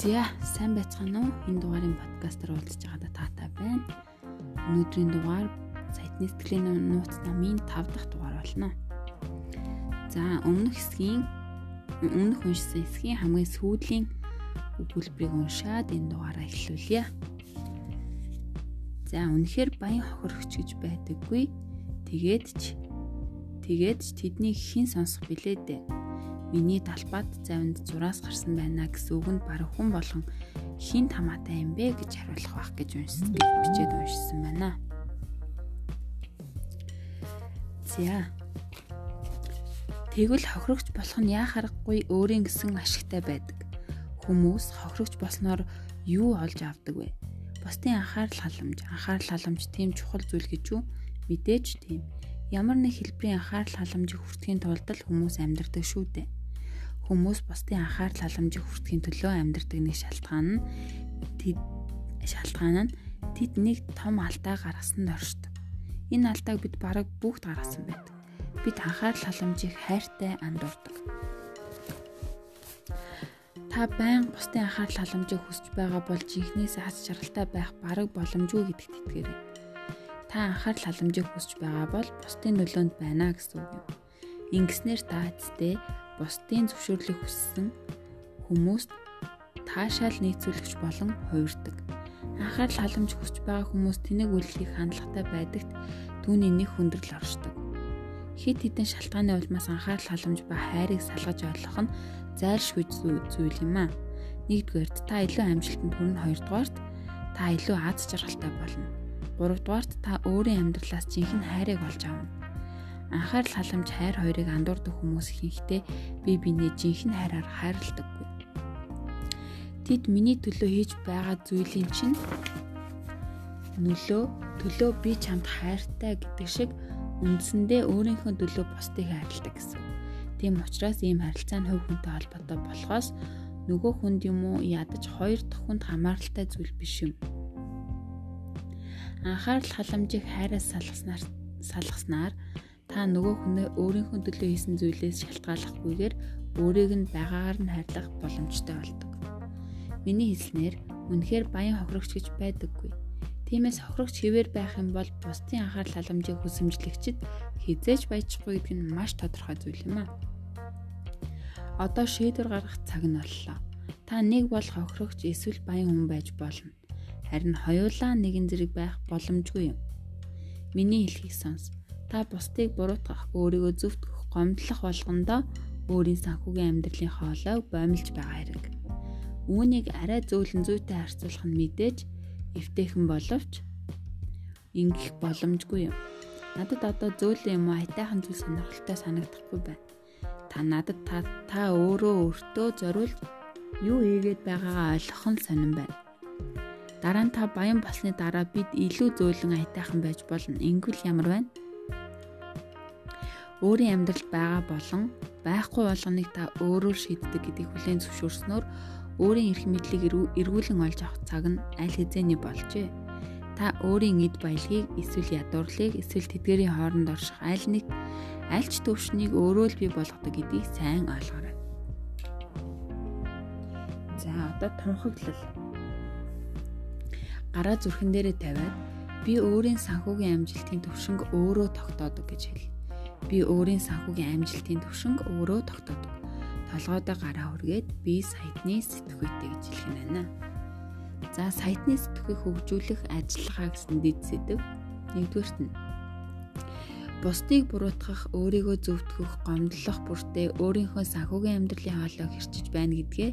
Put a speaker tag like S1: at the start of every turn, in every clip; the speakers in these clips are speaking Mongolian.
S1: За сайн байцгаана уу? Энэ дугаарын подкастаар уулзж байгаадаа таатай байна. Өнөөдрийн дугаар сайтны сэтгэлийн нууц намын 5 дахь дугаар болно. За өмнөх хэсгийн өмнөх уншсан хэсгийн хамгийн сүүлийн өгүүлбэрийг уншаад энэ дугаараа эхлүүлье. За үнэхээр баян хохирогч гэж байдаггүй. Тэгээд ч тэгээд ч тэдний хэн сонсох билээ дээ Миний талбайд завинд зураас гарсан байна гэсэн үг нь баг хүн болгон хин тамаатай юм бэ гэж хариулах байх гэж уншсан гэж бичээд уншсан байна. За. Тэгвэл хохирогч болох нь яа харахгүй өөрийн гэсэн ашигтай байдаг. Хүмүүс хохирогч болсноор юу олж авдаг вэ? Бусдын анхаарал халамж, анхаарал халамж тийм чухал зүйл гэж юу? Мэдээж тийм. Ямар нэг хэлбэрийн анхаарал халамжийг хүртэхийн тулд л хүмүүс амьдрдаг шүү дээ хүмүүс бусдын анхаарал халамжийг хүртэхийн төлөө амьдардаг нэг шалтгаан нь тэд шалтгаан нь тэд нэг том алдаа гаргасан доршдог. Энэ алдааг бид бараг бүгд гаргасан байдаг. Бид анхаарал халамжийг хайртай андуурдаг. Та байн бусдын анхаарал халамжийг хүсэж байгаа бол жинхнээс аз жаргалтай байх бараг боломжгүй гэдэгт итгээрэй. Та анхаарал халамжийг хүсэж байгаа бол бусдын нөлөөнд байна гэсэн үг юм. Ингэснээр та эцтэй бусдын зөвшөөрлийг хүссэн хүмүүст таашаал нийцүүлэгч болон хувирдаг. Анхаарал халамж хүсч байгаа хүмүүс тэнэг үйлчлэх хандлагатай байдагт түүний нэг хүндрэл оршдог. Хит хитэн шалтгааны улмаас анхаарал халамж ба хайрыг салгаж ойлгох нь зайлшгүй зүйл юм аа. Нэгдүгээрт та илүү амжилтанд хүрнэ, хоёрдугаарт та илүү аз жаргалтай болно. Гуравдугаарт та өөрийн амьдралаас жинхэнэ хайрыг олж авна анхаарал халамж хайр хоёрыг андуурдаг хүмүүс ихэнхдээ би бинээ жинхэнэ хайраар хайрладаггүй. Тэд миний төлөө хийж байгаа зүйлийн чинь нөлөө төлөө би чамд хайртай гэдэг шиг үндсэндээ өөрийнхөө төлөө бусдыг хайрладаг гэсэн. Тийм учраас ийм харилцаа нь хувь хүнтэй холбоотой болохоос нөгөө хүнд юм уу ядаж хоёр дахь хүнд хамааралтай зүйл биш юм. Анхаарал халамжийг хайраас салгаснаар салгаснаар та нөгөө хүнээ өөрийнхөө төлөө хийсэн зүйлээс шалтгааллахгүйгээр өөрийг нь байгаагаар нь хайрлах боломжтой болдог. Миний хэлснээр үнэхээр баян хохирогч гэж байдаггүй. Тиймээс хохирогч хэвээр байх юм бол бусдын анхаарал халамжийг хүсэмжлэгчд хизээж баяжхгүй гэдэг нь маш тодорхой зүйл юм аа. Одоо шийдвэр гаргах цаг нь боллоо. Та нэг бол хохирогч эсвэл баян хүн байж болно. Харин хоёулаа нэгэн зэрэг байх боломжгүй юм. Миний хэлхийг сонс. Та бусдыг буруутгах, өөрийгөө зөвтгөх, гомдлох болгондоо өөрийн санхүүгийн амьдралын хоолойг боомлж байгаа хэрэг. Үүнийг арай зөөлөн зүйтэй харьцуулах нь мэдээж эвтэйхэн боловч ингэх боломжгүй юм. Надад одоо зөөлөн юм айтайхан зүйл сонирхолтой санагдахгүй байна. Та надад та та өөрөө өөртөө зориул юу хийгээд байгаагаа ойлгох нь сонирн байна. Дараа нь та баян болсны дараа бид илүү зөөлөн айтайхан байж болно. Ингэвэл ямар байна? Өөрийн амьдралд байгаа болон байхгүй болгоныг та өөрөөр шийддэг гэдгийг хүлээн зөвшөөрснөөр өөрийн эрх мэдлийг эргүүлэн олж авах цаг нь аль хэзээний болжээ. Та өөрийн эд баялагийг эсвэл ядуурлыг эсвэл тэдгэрийн хооронд орших аль нэг альч төвшнийг өөрөө л бий болгодог гэдгийг сайн ойлгоорой. За одоо тунхаглал. Гараа зүрхэн дээрээ тавиад би өөрийн санхүүгийн амжилтын төвшинг өөрөө тогтоодог гэж хэл би өөрийн санхүүгийн амжилтын төвшинг өөрөө тогтоодог. Толгойдоо гараа хүргээд би сайтны сэтгүүтэй гэж хэлэх нь байна. За сайтны сэтгүүийг хөгжүүлэх ажиллагаа гэсэн дэд сэдв нэгдүгээрт нь бусдыг буруутгах, өөрийгөө зөвтгөх, гомдлох бүртээ өөрийнхөө санхүүгийн амьдралын хоолойг хэрчиж байна гэдгээ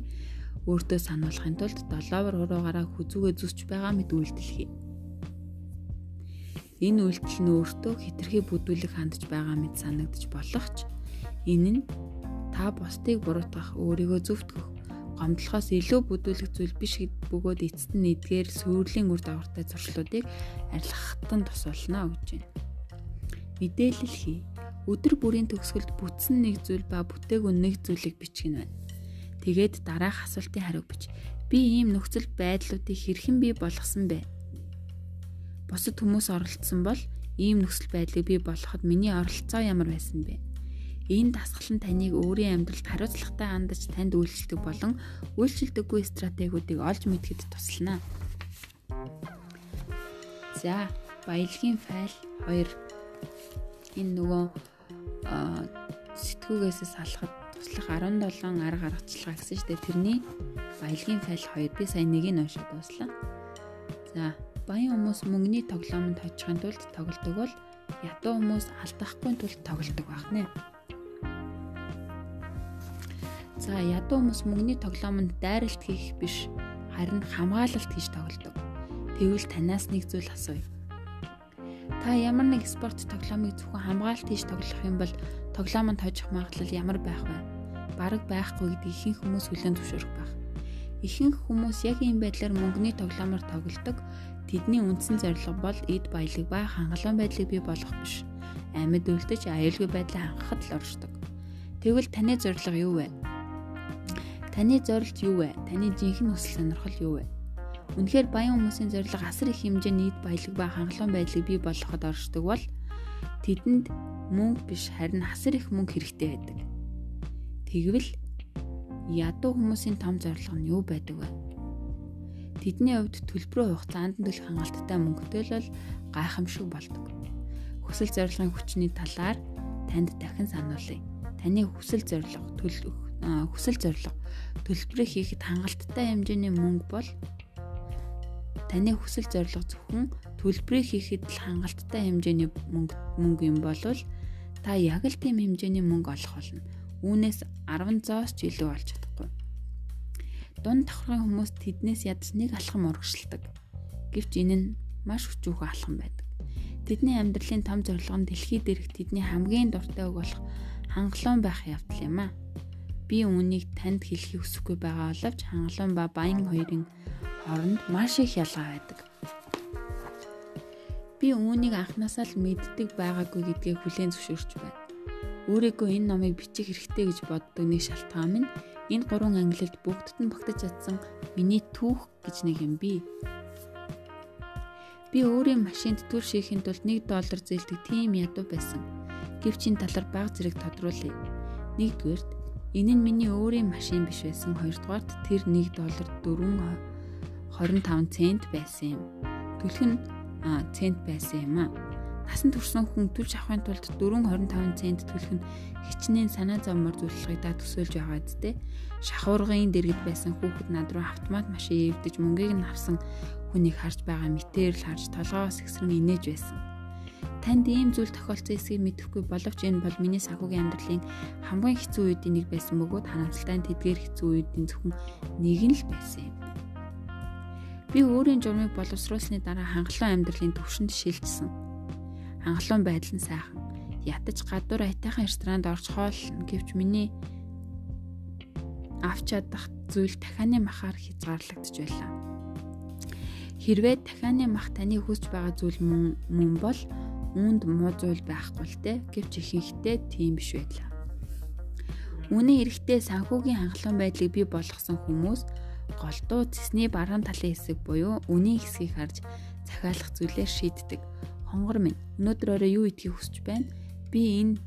S1: өөртөө сануулахын тулд долоовор хуруугаараа хүзүүгээ зүсч байгаа мэт үйлдэлхий. Энэ үйлдэл нь өөртөө хитрхи бүдүүлэг хандж байгаа мэт санагдаж болох ч энэ нь та бусдыг буруутгах, өөрийгөө зөвтгөх, гомдлохоос илүү бүдүүлэх зүйл биш гэд бөгөөд эцэст нь эдгээр сүрлийн үр дагавартай зуршлуудыг арилгахад нь тусална гэж байна. Мэдээлэл хий. Өдөр бүрийн төгсгөлд бүтсэн нэг зүйл ба бүтээгүн нэг зүйлийг бичгэн байна. Тэгээд дараах асуултын хариу бич. Би ийм нөхцөл байдлуудыг хэрхэн бий болгосон бэ? Бусад хүмүүс оролцсон бол ийм нөхцөл байдлыг бий болгоход миний оролцоо ямар байсан бэ? Энэ дасгал нь таныг өөрийн амьдралд хариуцлагатай хандаж танд үйлчлдэг болон үйлчлдэггүй стратегиудыг олж мэдгэд туслана. За, баялагын файл 2 энэ нөгөө сэтгүүгээс салахад туслах 17 арга аргачлага гэсэн чинь тэрний баялагын файл 2 би сая нэг нь уншаад дуслаа. За, баян хүмүүс мөнгөний тоглоомонд хожихын тулд тоглодог бол ядуу хүмүүс алдахгүй тулд тоглодог байх нэ. За, ядуу хүмүүс мөнгөний тоглоомонд дайралт хийх биш харин хамгаалалт хийж тоглодог. Тэгвэл танаас нэг зүйл асууя Та ямар нэг спорт тоглоомыг зөвхөн хамгаалт хийж тоглох юм бол тоглоомонд хожих магадлал ямар байх вэ? Бараг байхгүй гэдэг ихэнх хүмүүс хүлээн зөвшөөрөх байх. Ихэнх хүмүүс яг ийм байдлаар мөнгөний тоглоомоор тоглодог. Тэдний үндсэн зорилго бол эд баялаг ба хангалуун байдлыг бий болгох биш. Амьд үлдэж аюулгүй байдлаа хангахад л оршдог. Тэгвэл таны зорилго юу вэ? Таны зорилт юу вэ? Таны жинхэнэ хүсэл сонирхол юу вэ? Үнэхээр баян хүмүүсийн зорилго асар их хэмжээний нийт баялаг ба хангалуун байдлыг бий болгоход оршдог бол тэдэнд мөнгө биш харин асар их мөнгө хэрэгтэй байдаг. Тэгвэл ядуу хүмүүсийн том зорилго нь юу байдаг вэ? Тэдний хувьд төлбөрөө хугацаанд төлөх хангалттай мөнгөтэй л гайхамшиг болдог. Хүсэл зорилгын хүчний талаар танд дахин сануулъя. Таны хүсэл зорилго төлөх хүсэл зорилго төлбөрийг хийхэд хангалттай хэмжээний мөнгө бол таны хүсэл зорилго зөвхөн төлбөрийг хийхэд л хангалттай хэмжээний мөнгө мөнгө юм болвол та яг л тийм хэмжээний мөнгө олох болно. Үүнээс 10 зоос ч илүү олж чадахгүй. Дунд давхрын хүмүүс тэднээс ядаж нэг алхам урагшилдаг. Гэвч энэ нь маш хүчүүхэн алхам байдаг. Тэдний амьдралын том зорилго нь дэлхий дээрх тэдний хамгийн дуртай үг болох хангалуун байх явдал юм аа. Би үүнийг танд хэлхийг хүсэхгүй байгаа боловч хангалуун ба баян хоёрын хооронд маш их ялгаа байдаг. Би үүнийг анханасаа л мэддэг байгаагүй гэдгийг хүлээн зөвшөөрч байна. Өөрийгөө энэ номыг бичих хэрэгтэй гэж боддог нэг шалтгаан минь энэ гурван ангилалд бүгдд нь багтаж чадсан миний түүх гэж нэг юм би. Би өөрийн машинд түр шийхийн тулд 1 доллар зээлдэг тийм ядуу байсан. Гэвч энэ талаар баг зэрэг тодруулъя. Нэгдүгээрт энэ нь миний өөрийн машин биш байсан. Хоёрдугаарт тэр 1 доллар 4 25 цент байсан юм. Төлөх нь цент байсан юм а. Насан турсан хүн төлж авахын тулд 4.25 цент төлөх нь хичнээн санаа зовмор да төсөөлж байгаа үсттэй. Шахуургын дэргэд байсан хүүхэд над руу автомат машин эвдэж мөнгийг нь авсан хүнийг харж байгаа мэтээр л харж толгоос ихсрэн инээж байсан. Танд ийм зүйл тохиолдсон эсэхийг мэдэхгүй боловч энэ бол миний санхүүгийн амьдралын хамгийн хэцүү үеийн нэг байсан бөгөөд харамсалтай тэдгээр хэцүү үеийн зөвхөн нэг нь л байсан юм. Би өөрийн журмыг боловсруулсны дараа хангалуун амьдралын төвшөнд шилжсэн. Хангалуун байдал нь сайхан. Ятаж гадуур аятайхан ресторанд орж хоолно гэвч миний авч чадах зүйл дахианы махаар хязгаарлагдж байлаа. Хэрвээ дахианы мах таны хүсэж байгаа зүйл мөн бол үүнд муу зүйл байхгүй л те гэвч ихэнхдээ тийм биш байлаа. Үүний эрэхтэй санхүүгийн хангалуун байдлыг бий болгосон хүмүүс голдуу цэсний баруун талын хэсэг буюу үнийн хэсгийг харж захиалах зүйлээр шийддэг. Хонгор минь өнөөдөр орой юу идхийг хүсэж байна? Би энэ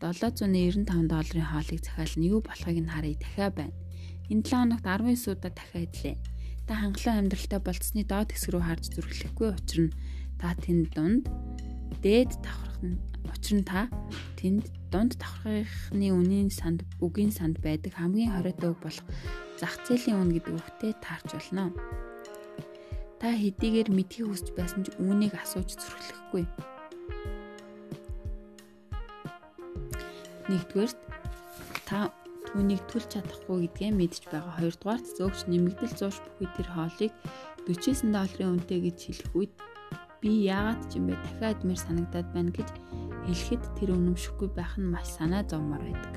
S1: 795 долларын хоолыг захиална юу болохыг нь харъя дахиа байна. Энэ 7 хоногт 19 удаа дахиа идлээ. Та хангалуун амьдралтай болцсны доод хэсэг рүү харж зүрхлэхгүй учир нь та тэнд дунд дээд давхрах нь учир нь та тэнд дунд давхрахны үнийн санд үгийн санд байдаг хамгийн хориотой үг болох зах зээлийн үн гэдэг үгтэй таарч болно. Та хэдийгээр мэдхийг хүсч байсан ч үүнийг асууж зөрчлөхгүй. Нэгдүгээрт та түүнийг төлж чадахгүй гэдгээ мэдж байгаа. Хоёрдугаарт зөөгч нэмэгдэл зууш бүхий тэр хоолыг 49 долларын үнэтэй гэж хэлэх үед би яагаад ч юм бэ дахиад мэр санагдаад байна гэж хэлэхэд тэр үнэмшихгүй байх нь маш санаа зовмоор байдаг.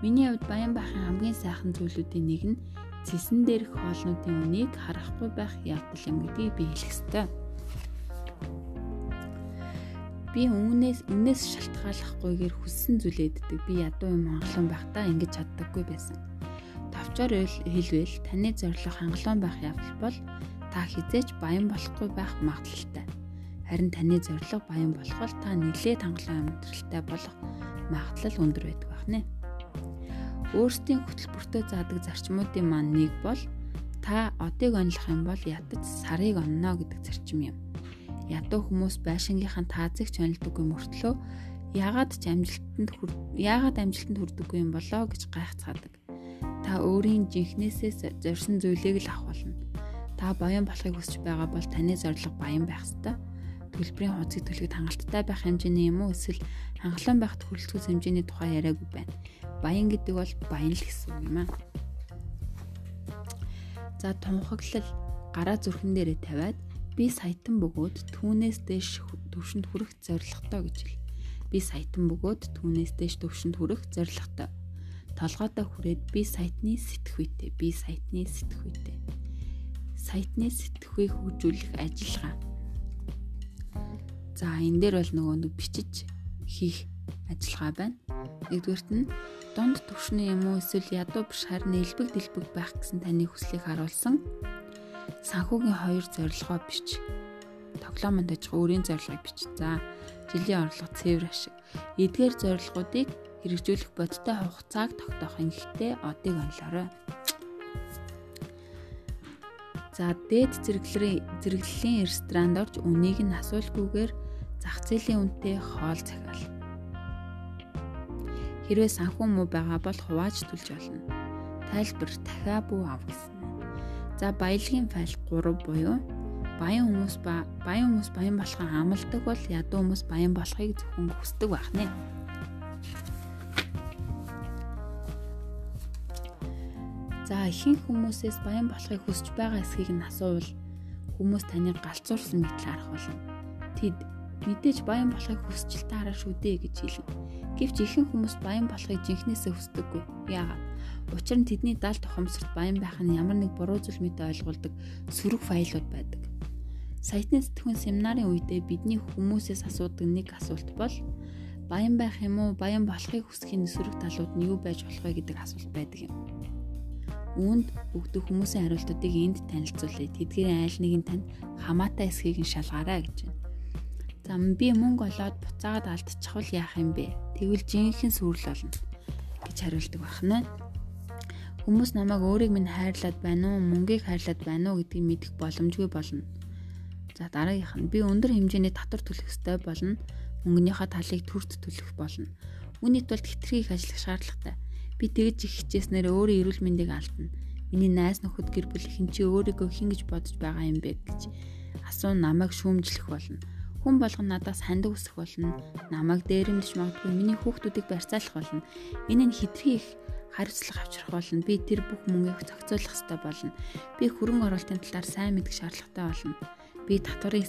S1: Миний хувьд баян байхын хамгийн сайхан зүйлүүдийн нэг нь цэсэн дээрх хоолнуудын үнийг харахгүй байх явдал юм гэдгийг би хэлэх ёстой. Би үүнээс үнээс шалтгааллахгүйгээр хүссэн зүйлээддэг. Би ядуу юм хангалуун байхдаа ингэж чаддаггүй байсан. Товчоор хэлвэл таны зорилго хангалуун байх явдал бол та хизээч баян болохгүй байх магадлалтай. Харин таны зорилго баян болох бол та нэлээд хангалуун амьдралтай болох магадлал өндөр байдаг байна. Өөрсдийн хөтөлбөртөө заадаг зарчмуудын маань нэг бол та одыг онлох юм бол ядаж сарыг онно гэдэг зарчим юм. Ядуу хүмүүс байшингийнхаа таазыгч онлдоггүй мөртлөө яагаад ч амжилтанд яагаад амжилтанд хүрдэггүй юм болоо гэж гайхацгаадаг. Та өөрийн жинхнээсээ зорьсон зүйлийг л авах болно. Та баян болохыг хүсэж байгаа бол таны зорилго баян байх ёстой. Төлбөрийн хуудсыг төлөхөд хангалттай байх хэмжээний юм уу эсвэл хангалуун байхад хүрэлцэх хэмжээний тухай яриаггүй байна. Баян гэдэг бол баян л гэсэн үг юм аа. За тунхаглал гараа зүрхэн дээрээ тавиад би саятан бөгөөд түүнээс дээш төвшөнд хүрэх зорилготой гэж хэл. Би саятан бөгөөд түүнээс дээш төвшөнд хүрэх зорилготой. Толгойдоо хүрээд би саятны сэтгхүйтэй, би саятны сэтгхүйтэй. Саятны сэтгхүйг хөгжүүлэх ажиллагаа. За энэ дээр бол нөгөө нэг бичиж хийх ажиллагаа байна. Нэгдүгürt нь дунд төвшний юм уу эсвэл ядуу биш харин элбэг дэлбэг байх гэсэн таны хүслийг харуулсан санхүүгийн хоёр зорилгоо бич. Тоглоомонд ажих өөрийн зорилгыг бич. За, жилийн орлого цэвэр ашиг. Эдгээр зорилгоодыг хэрэгжүүлэх бодиттой хугацааг тогтоохын гэхдээ одыг онлоорой. За, дээд зэрэглэлийн зэрэглэлийн ресторанд орж үнийг нь асуулгүйгээр зах зээлийн үнэтэй хоол захиал. Хэрвээ санхүү муу байгаа бол хувааж төлж болно. Тайлбар дахиа бүү ав гэсэн. За баялагын файл 3 буюу баян хүмүүс ба баян хүмүүс баян болохын амлдаг бол ядуу хүмүүс баян болохыг зөвхөн хүсдэг байх нэ. За ихэнх хүмүүсээс баян болохыг хүсэж байгаа эсхийг нь асуувал хүмүүс таныг галзуурсан мэт харах болно. Тэд мэдээж баян болохыг хүсэж л таараа шүү дээ гэж хэлнэ. Гэвч ихэнх хүмүүс баян болохыг жинхнээсээ хүсдэггүй. Яагаад? Учир нь тэдний далд ухамсарт баян байх нь ямар нэг буруу зүйл мэт ойлгуулдаг сөрөг файлууд байдаг. Саятны сэтгүүн семинарын үедээ бидний хүмүүсээс асуудаг нэг асуулт бол баян байх юм уу, баян болохыг хүсхийн сөрөг талууд нь юу байж болох вэ гэдэг асуулт байдаг юм. Үүнд өгдөг хүмүүсийн хариултуудыг энд танилцуулъя. Тэдгээрийн айл нэг нь танд хамаатай эсхийг нь шалгаарай гэж байна. За би мөнгө олоод буцаагаад алдчихвал яах юм бэ? Тэгвэл жинхэнэ сүрэл болно гэж хариулдаг байна. Хүмүүс намайг өөрийг минь хайрлаад байна уу, мөнгийг хайрлаад байна уу гэдгийг мэдэх боломжгүй болно. За дараагийнх нь би өндөр хэмжээний татвар төлөх ёстой болно. Мөнгөнийхөө талыг төрд төлөх болно. Үүний тулд хитрхи их ажиллах шаардлагатай. Би тэгж их хичээснээр өөрийн эрүүл мэндийг алдна. Миний найз нөхөд гэр бүл хин чи өөрийгөө хин гэж бодож байгаа юм бэ гэж асуун намайг шүүмжлэх болно. Хүн болгон надаас хандив өсөх болно. Намайг дээрэмдэж магадгүй миний хүүхдүүдийг барьцаалах болно. Энэ нь хитрхи их хариуцлага авчрах болно. Би тэр бүх мөнгийг зохицуулах хэрэгтэй болно. Би хөрөнгө оруулалтын талаар сайн мэдэх шаардлагатай болно. Би татварын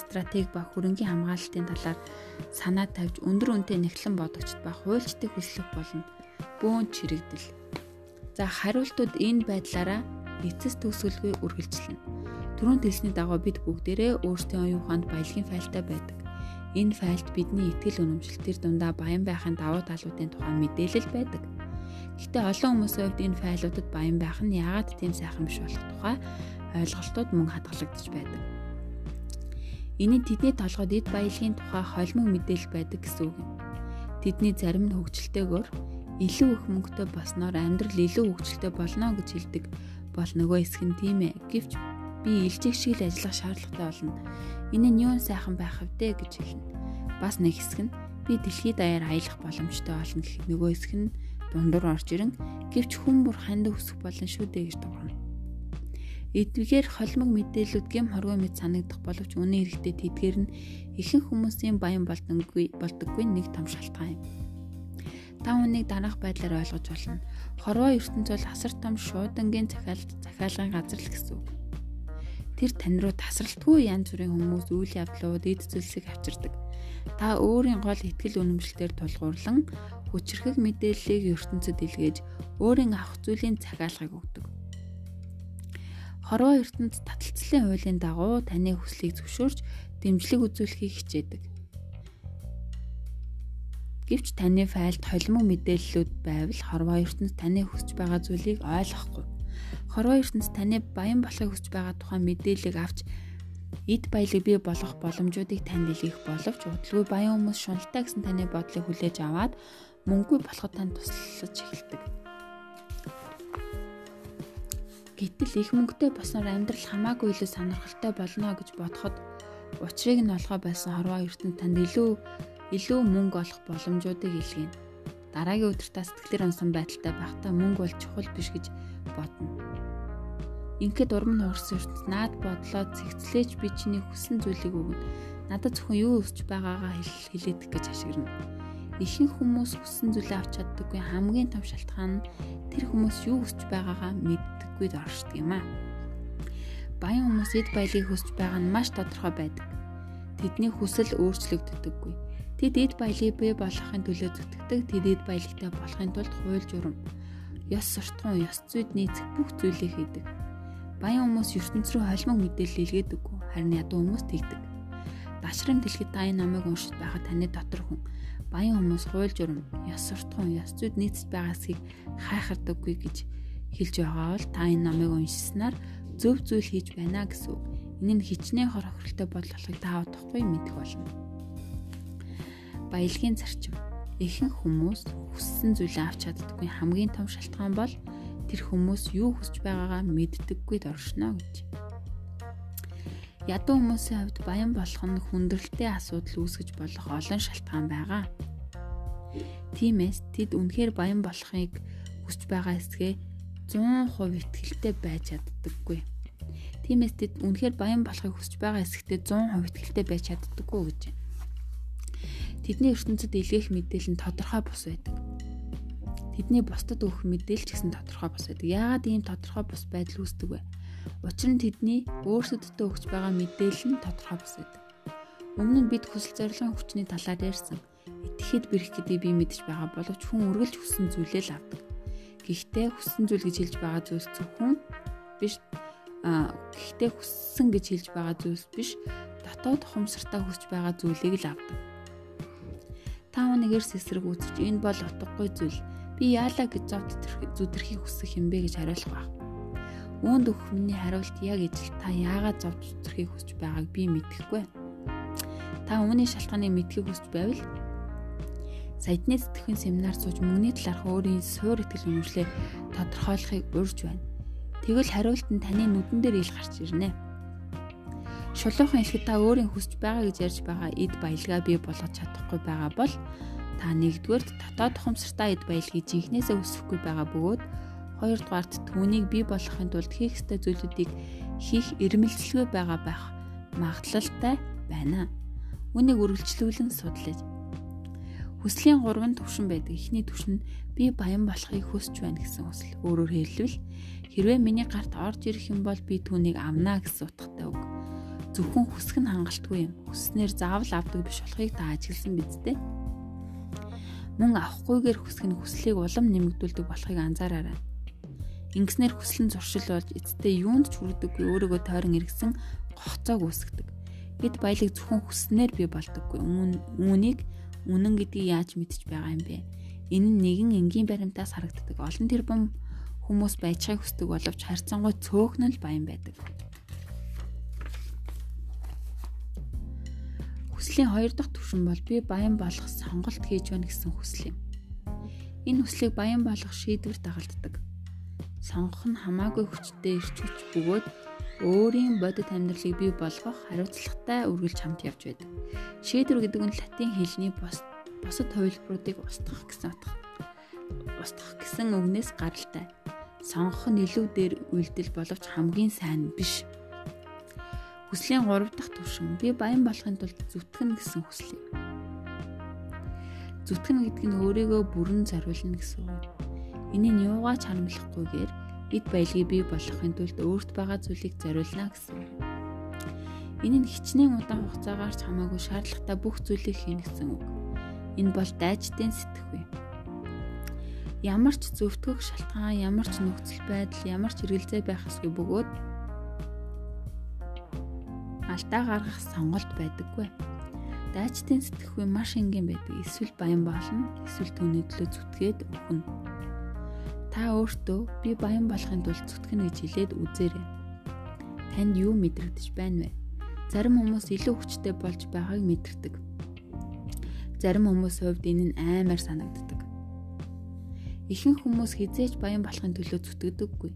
S1: стратеги ба хөрөнгийн хамгаалалтын талаар санаа тавьж өндөр үнэтэй нэхлэн бодогчд ба хуульчдыг хүслэх болно. Бөөн чирэгдэл. За хариултууд энэ байдлаараа эцэс төгсгөлгүй үргэлжлэнэ. Түрүүнд хэлсний дагуу бид бүгдээрээ өөрсдийн оюун ухаанд баялагын файлтай байдаг. Энэ файлд бидний итгэл үнэмшил төр дундаа баян байхын давуу талуудын тухай мэдээлэл байдаг. Гэхдээ олон хүмүүсийн хувьд энэ файлуудад баян байх нь яагаад тийм сайхан биш болох тухай ойлголтууд мөн хадгалагдаж байдаг. Нь тэдний толгойд эд баялагын тухай холимог мэдээлэл байдаг гэсэн үг юм. Тэдний зарим нь хөгжилтэйгээр илүү их мөнгөтэй болсноор амьдрал илүү хөгжилтэй болно гэж хэлдэг бол нөгөө хэсэг нь тийм ээ. Гэвч би илжих шиг л ажиллах шаардлагатай болно. Энэ нь юун сайхан байх вдэ гэж хэлнэ. Бас нэг хэсэг нь би дэлхийд даяар аялах боломжтой болно гэх нөгөө хэсэг нь дундуур орж ирэн гэвч хүн бүр ханд өсөх болно шүү дээ гэж дуурна. Эдгээр холимог мэдээлүүд гэм хоргоо мэд санагдах боловч үнэн хэрэгтээ тэдгээр нь ихэнх хүмүүсийн баян болдоггүй болдоггүй нэг том шалтгаан юм. Та үнийг дараах байдлаар ойлгож болно. Хорвоо ертөнц бол асар том шуудангийн захиалт захиалгын газар л гэсэн үг. Тэр тань руу тасралтгүй янз бүрийн хүмүүс үйл явдлууд, эд зүйлсийг авчирдаг. Та өөрийн гол ихтгэл үнэмшилтээр тулгуурлан хүчрхэг мэдээллийг ертөнцид илгээж өөрийн авах зүйлийн цагаалгыг өгдөг. Хорвоо ертөнд таталцлын хуулийн дагуу таны хүслийг зөвшөөрч дэмжлэг үзүүлэхийг хичээдэг. Гэвч таны файлд холимог мэдээллүүд байвал хорвоо ертөнд таны хүсэж байгаа зүйлийг ойлгохгүй. Хорвоо ертөнд таны баян болохыг хүсэж байгаа тухайн мэдээллийг авч эд баялаг бий болгох боломжуудыг танд илгээх боловч удалгүй баян хүмүүс шуналтай гэсэн таны бодлыг хүлээж аваад мөнгөгүй болоход танд туслаж эхэлдэг. Гэтэл их мөнгөтэй босноор амьдрал хамаагүй илүү сонирхолтой болно гэж бодоход учрыг нь олгоо байсан хорвоо ертөнд танд илүү илүү мөнгө олох боломжуудыг илгээнэ. Дараагийн өдөр та сэтгэлээр унсан байдалтай байхдаа мөнгө бол чухал биш гэж бодно. Ингээд урам нь уурсан ертөнд наад бодлоо цэгцлээж би чиний хүссэн зүйлийг өгнө. Надад зөвхөн юу өсч байгаагаа хэлээдэг гэж ашигрна. Ихэнх хүмүүс хүссэн зүйлээ авч чаддаггүй хамгийн том шалтгаан нь тэр хүмүүс юу өсч байгаагаа мэддэггүй доршдог юм аа. Баян хүмүүс эд баялыг хүсч байгаа нь маш тодорхой байдаг. Тэдний хүсэл өөрчлөгддөггүй. Тэд эд баялыг бий болгохын төлөө зүтгэдэг. Тэд эд баялагтай болохын тулд хууль журам, ёс суртахуун, ёс зүйд нийцэх бүх зүйлийг хийдэг Баян хүмүүс ертөнц рүү холимог мэдээлэл илгээдэггүй. Харин ядуу хүмүүс тэгдэг. Дашрам дэлхийд та энэ номыг уншиж байгаа таны дотор хүн баян хүмүүс хууль журам, ёс суртахуун, ёс зүйд нийцэж байгаа эсхийг хайхардаггүй гэж хэлж байгаа бол та энэ номыг уншсанаар зөв зүйл хийж байна гэсэн үг. Энэ нь хичнээн хор хохиролтой бодол болохыг та удахгүй мэдэх болно. Баялагын зарчим. Ихэнх хүмүүс хүссэн зүйлээ авч чаддаггүй хамгийн том шалтгаан бол тэр хүмүүс юу хүсэж байгаагаа мэддэггүй доршно гэж. Ядуу хүмүүсийн хувьд баян болох нь хүндрэлтэй асуудал үүсгэж болох олон шалтгаан байгаа. Тиймээс тэд үнэхээр баян болохыг хүсэж байгаа эсгээ 100% итгэлтэй байж чаддаггүй. Тиймээс тэд үнэхээр баян болохыг хүсэж байгаа эсэгтээ 100% итгэлтэй байж чаддаггүй гэж байна. Тэдний ертөнцид илгээх мэдээлэл нь тодорхой бус байдаг тэдний бусдад өгөх мэдээлж гэсэн тодорхой бус байдаг. Яагаад ийм тодорхой бус байдал үүсдэг вэ? Учир нь тэдний өөрсөддөө өгч байгаа мэдээлэл нь тодорхой бус байдаг. Өмнө нь бид хүсэл зорилгын хүчний талаар ярьсан. Итгэхэд бэрх гэдгийг би мэдж байгаа боловч хүн үргэлж хүссэн зүйлээ л авдаг. Гэхдээ хүссэн зүйл гэж хэлж байгаа зүйлс зөвхөн биш а гэхдээ хүссэн гэж хэлж байгаа зүйлс биш дотоод ухамсартаа хүсэж байгаа зүйлийг л авдаг. Та нэгэрс эсрэг үзэж энэ бол утгагүй зүйл Би яалаа гэж зов зүтэрхийг хүсэх юм бэ гэж хариулах баг. Үүнд өгөх миний хариулт яг ижил та яагаад зов зүтэрхийг хүсэж байгааг би мэдэхгүй. Та үүний шалтгааныг мэдхийг хүсэж байвал саяны сэтгэхүйн семинар сууж мөнгөний талаарх өөрийн суур итгэл үнэмшлээ тодорхойлохыг урьж байна. Тэгвэл хариулт нь таны нүдэн дээр ил гарч ирнэ. Шулуухан хэлэхэд та өөрийн хүсэж байгаа гэж ярьж байгаа эд баялгаа бий болгож чадахгүй байгаа бол Та нэгдүгээр дотоод ухамсартай эд баялагийг жинхнээсээ өсөхгүй байгаа бөгөөд хоёрдугаарт түүнийг бий болгохын тулд хийх ёстой зүйлүүдийг хийх эрмэлзэлгүй байгаа байх магадлалтай байна. Үнийг үргэлжлүүлэн судлаж Хүслийн 3 төвшин байдаг. Эхний төвшин би баян болохыг хүсэж байна гэсэн хүсэл. Өөрөөр хэлбэл хэрвээ миний гарт орж ирэх юм бол би түүнийг авнаа гэсэн утгатай үг. Зөвхөн хүсэх нь хангалтгүй юм. Хүсснээр заавал авдаг биш болохыг та ажигласан биз дээ мөн авахгүйгээр хүсэх нь хүслийг улам нэмэгдүүлдэг болохыг анзаараарай. Ингэснээр хүсэл нь зуршил болж эцэстээ юунд ч хүрдэггүй өөрийгөө тойрон эргэсэн гохцоог үүсгдэг. Бид баялаг зөвхөн хүснээр бий болдоггүй. Үүнийг үнэн гэдгийг яаж мэдчих байгаа юм бэ? Энэ нь нэгэн энгийн баримтаас харагддаг. Олон тэрбум хүмүүс байцгааг хүсдэг боловч харьцангуй цөөхн л баян байдаг. Хүслийн хоёр дахь түвшин бол би баян болох сонголт хийж байна гэсэн хүсэл юм. Энэ хүслийг баян болгох шийдвэр дагалддаг. Сонгох нь хамаагүй хүчтэй ирч хүч бөгөөд өөрийн бодит амьдралыг бий болгох хариуцлагатай үргэлж хамт явж байдаг. Шийдвэр гэдэг нь латин хэлний бос бусад хувилбаруудыг устгах гэсэн утга. Устгах гэсэн үгнээс гаралтай. Сонгох нь илүү дээр үйлдэл боловч хамгийн сайн биш Хүслийн 3 дахь төвшин би баян болохын тулд зүтгэн гэсэн юм. Зүтгэн гэдэг нь өөрийгөө бүрэн зориулна гэсэн үг. Энийг юугаач харамлахгүйгээр эд баялагийг бий болгохын тулд өөрт байгаа зүйлийг зориулна гэсэн. Энэ нь хичнээн удаан хугацаагаар ч хамаагүй шаардлагатай бүх зүйлийг хийнэ гэсэн үг. Энэ бол дайчдын сэтгэхүй. Ямар ч зөвтгөх шалтгаан, ямар ч нөхцөл байдал, ямар ч эргэлзээ байх ёсгүй бөгөөд алдаа гаргах сонголт байдаггүй. Дайчдын сэтгэхүй маш энгийн байдаг. Эсвэл баян болно, эсвэл түүний төлөө зүтгээд өгнө. Та өөртөө би баян болохын тулд зүтгэнэ гэж хэлээд үзээрэй. Танд юу мэдрэгдэж байна вэ? зарим хүмүүс илүү хүчтэй болж байгааг мэдэрдэг. Зарим хүмүүсийн хувьд энэ нь аймаар санагддаг. Ихэнх хүмүүс хизээж баян болохын төлөө зүтгэдэггүй.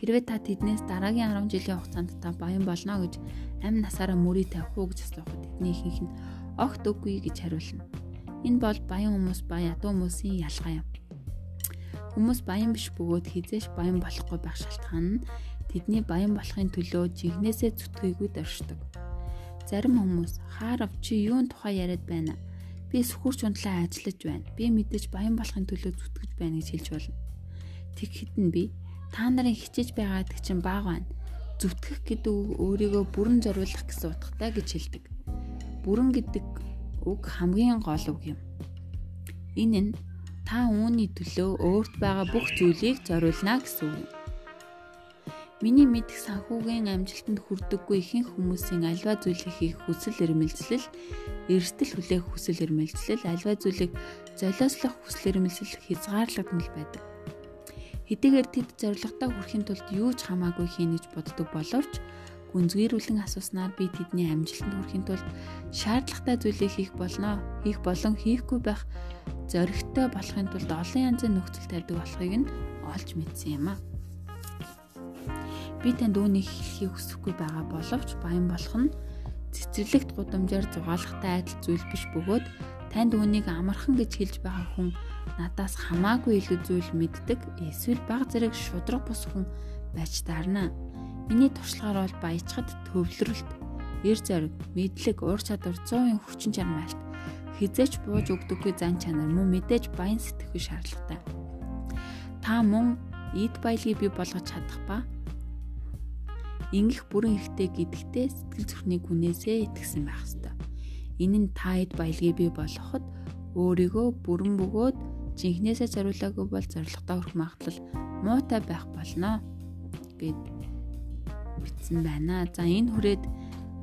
S1: Хэрвээ та тэднээс дараагийн 10 жилийн хугацаанд та баян болно гэж амь насаараа мөрий тавих уу гэж асуухад тэдний ихэнх нь огт үгүй гэж хариулна. Энэ бол баян хүмүүс ба ядуу хүмүүсийн ялгаа юм. Хүмүүс баян биш бөгөөд хизээш баян болохгүй байх шалтгаан нь тэдний баян болохын төлөө жигнэсээ зүтгээгүй дөршдөг. Зарим хүмүүс хаарав чи юун тухай яриад байна? Би сүхүрч унтлаа ажиллаж байна. Би мэдээж баян болохын төлөө зүтгэж байна гэж хэлж болно. Тэгэхэд нь би та нарын хичээж байгаа гэдэг чинь баг байна. Зүтгэх гэдэг өөрийгөө бүрэн зориулах гэсэн утгатай гэж хэлдэг. Бүрэн гэдэг үг хамгийн гол үг юм. Энэ нь та үүний төлөө өөрт байгаа бүх зүйлийг зориулна гэсэн үг юм. Миний мэдх санхүүгийн амжилтанд хүрдэггүй ихэнх хүмүүсийн альва зүйлийг хийх хүсэл эрмэлзэл, эрсдэл хүлээх хүсэл эрмэлзэл, альва зүйлийг золиослох хүсэл эрмэлзэл хязгаарлагдмал байдаг. Хэдийгээр тэд зорилготой хүрэхин тулд юу ч хамаагүй хийнэ гэж боддог боловч гүнзгийрүүлэн асууснаар би тэдний амжилтанд хүрэхин тулд шаардлагатай зүйлийг хийх болно. Хийх болон хийхгүй байх зоригтой болохын тулд олон янзын нөхцөл тавьдаг болохыг нь олж мэдсэн юм а. Би танд үүнийг хэлхийг хүсэхгүй байгаа боловч баян болох нь цэцэрлэгт гудамжаар зугаалахтай адил зүйл биш бөгөөд танд үүнийг амархан гэж хэлж байгаа хүн надаас хамаагүй илүү зүйл мэддэг эсвэл баг зэрэг шудраг бус хүн байж таарна. Миний туршлагаар бол баяжхад төвлөрөлт, эр зориг, мэдлэг, ур чадвар 100% хүчин чармайлт хизээч бууж өгдөггүй зан чанар мөн мэдээж баян сэтгэхүй шаардлагатай. Та мөн эд баялгийг бий болгож чадах ба ингэх бүрэн ихтэй гэдэгтээ сэтгэл зүрхний гүнээсээ итгэсэн байх ёстой. Энэ нь та хэд баялгийг бий болгоход өөрийгөө бүрэн бөгөөд жинхнээсээ зориулаагүй бол зоригтой хүрэх магадлал муутай байх болно гэд бичсэн байна. За энэ хүрээд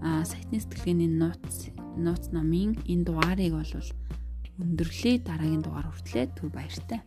S1: сайтны сэтгэлгээний нууц нууц намын энэ дугаарыг бол өндөрлөе дараагийн дугаар хүртлээр түр баяртай.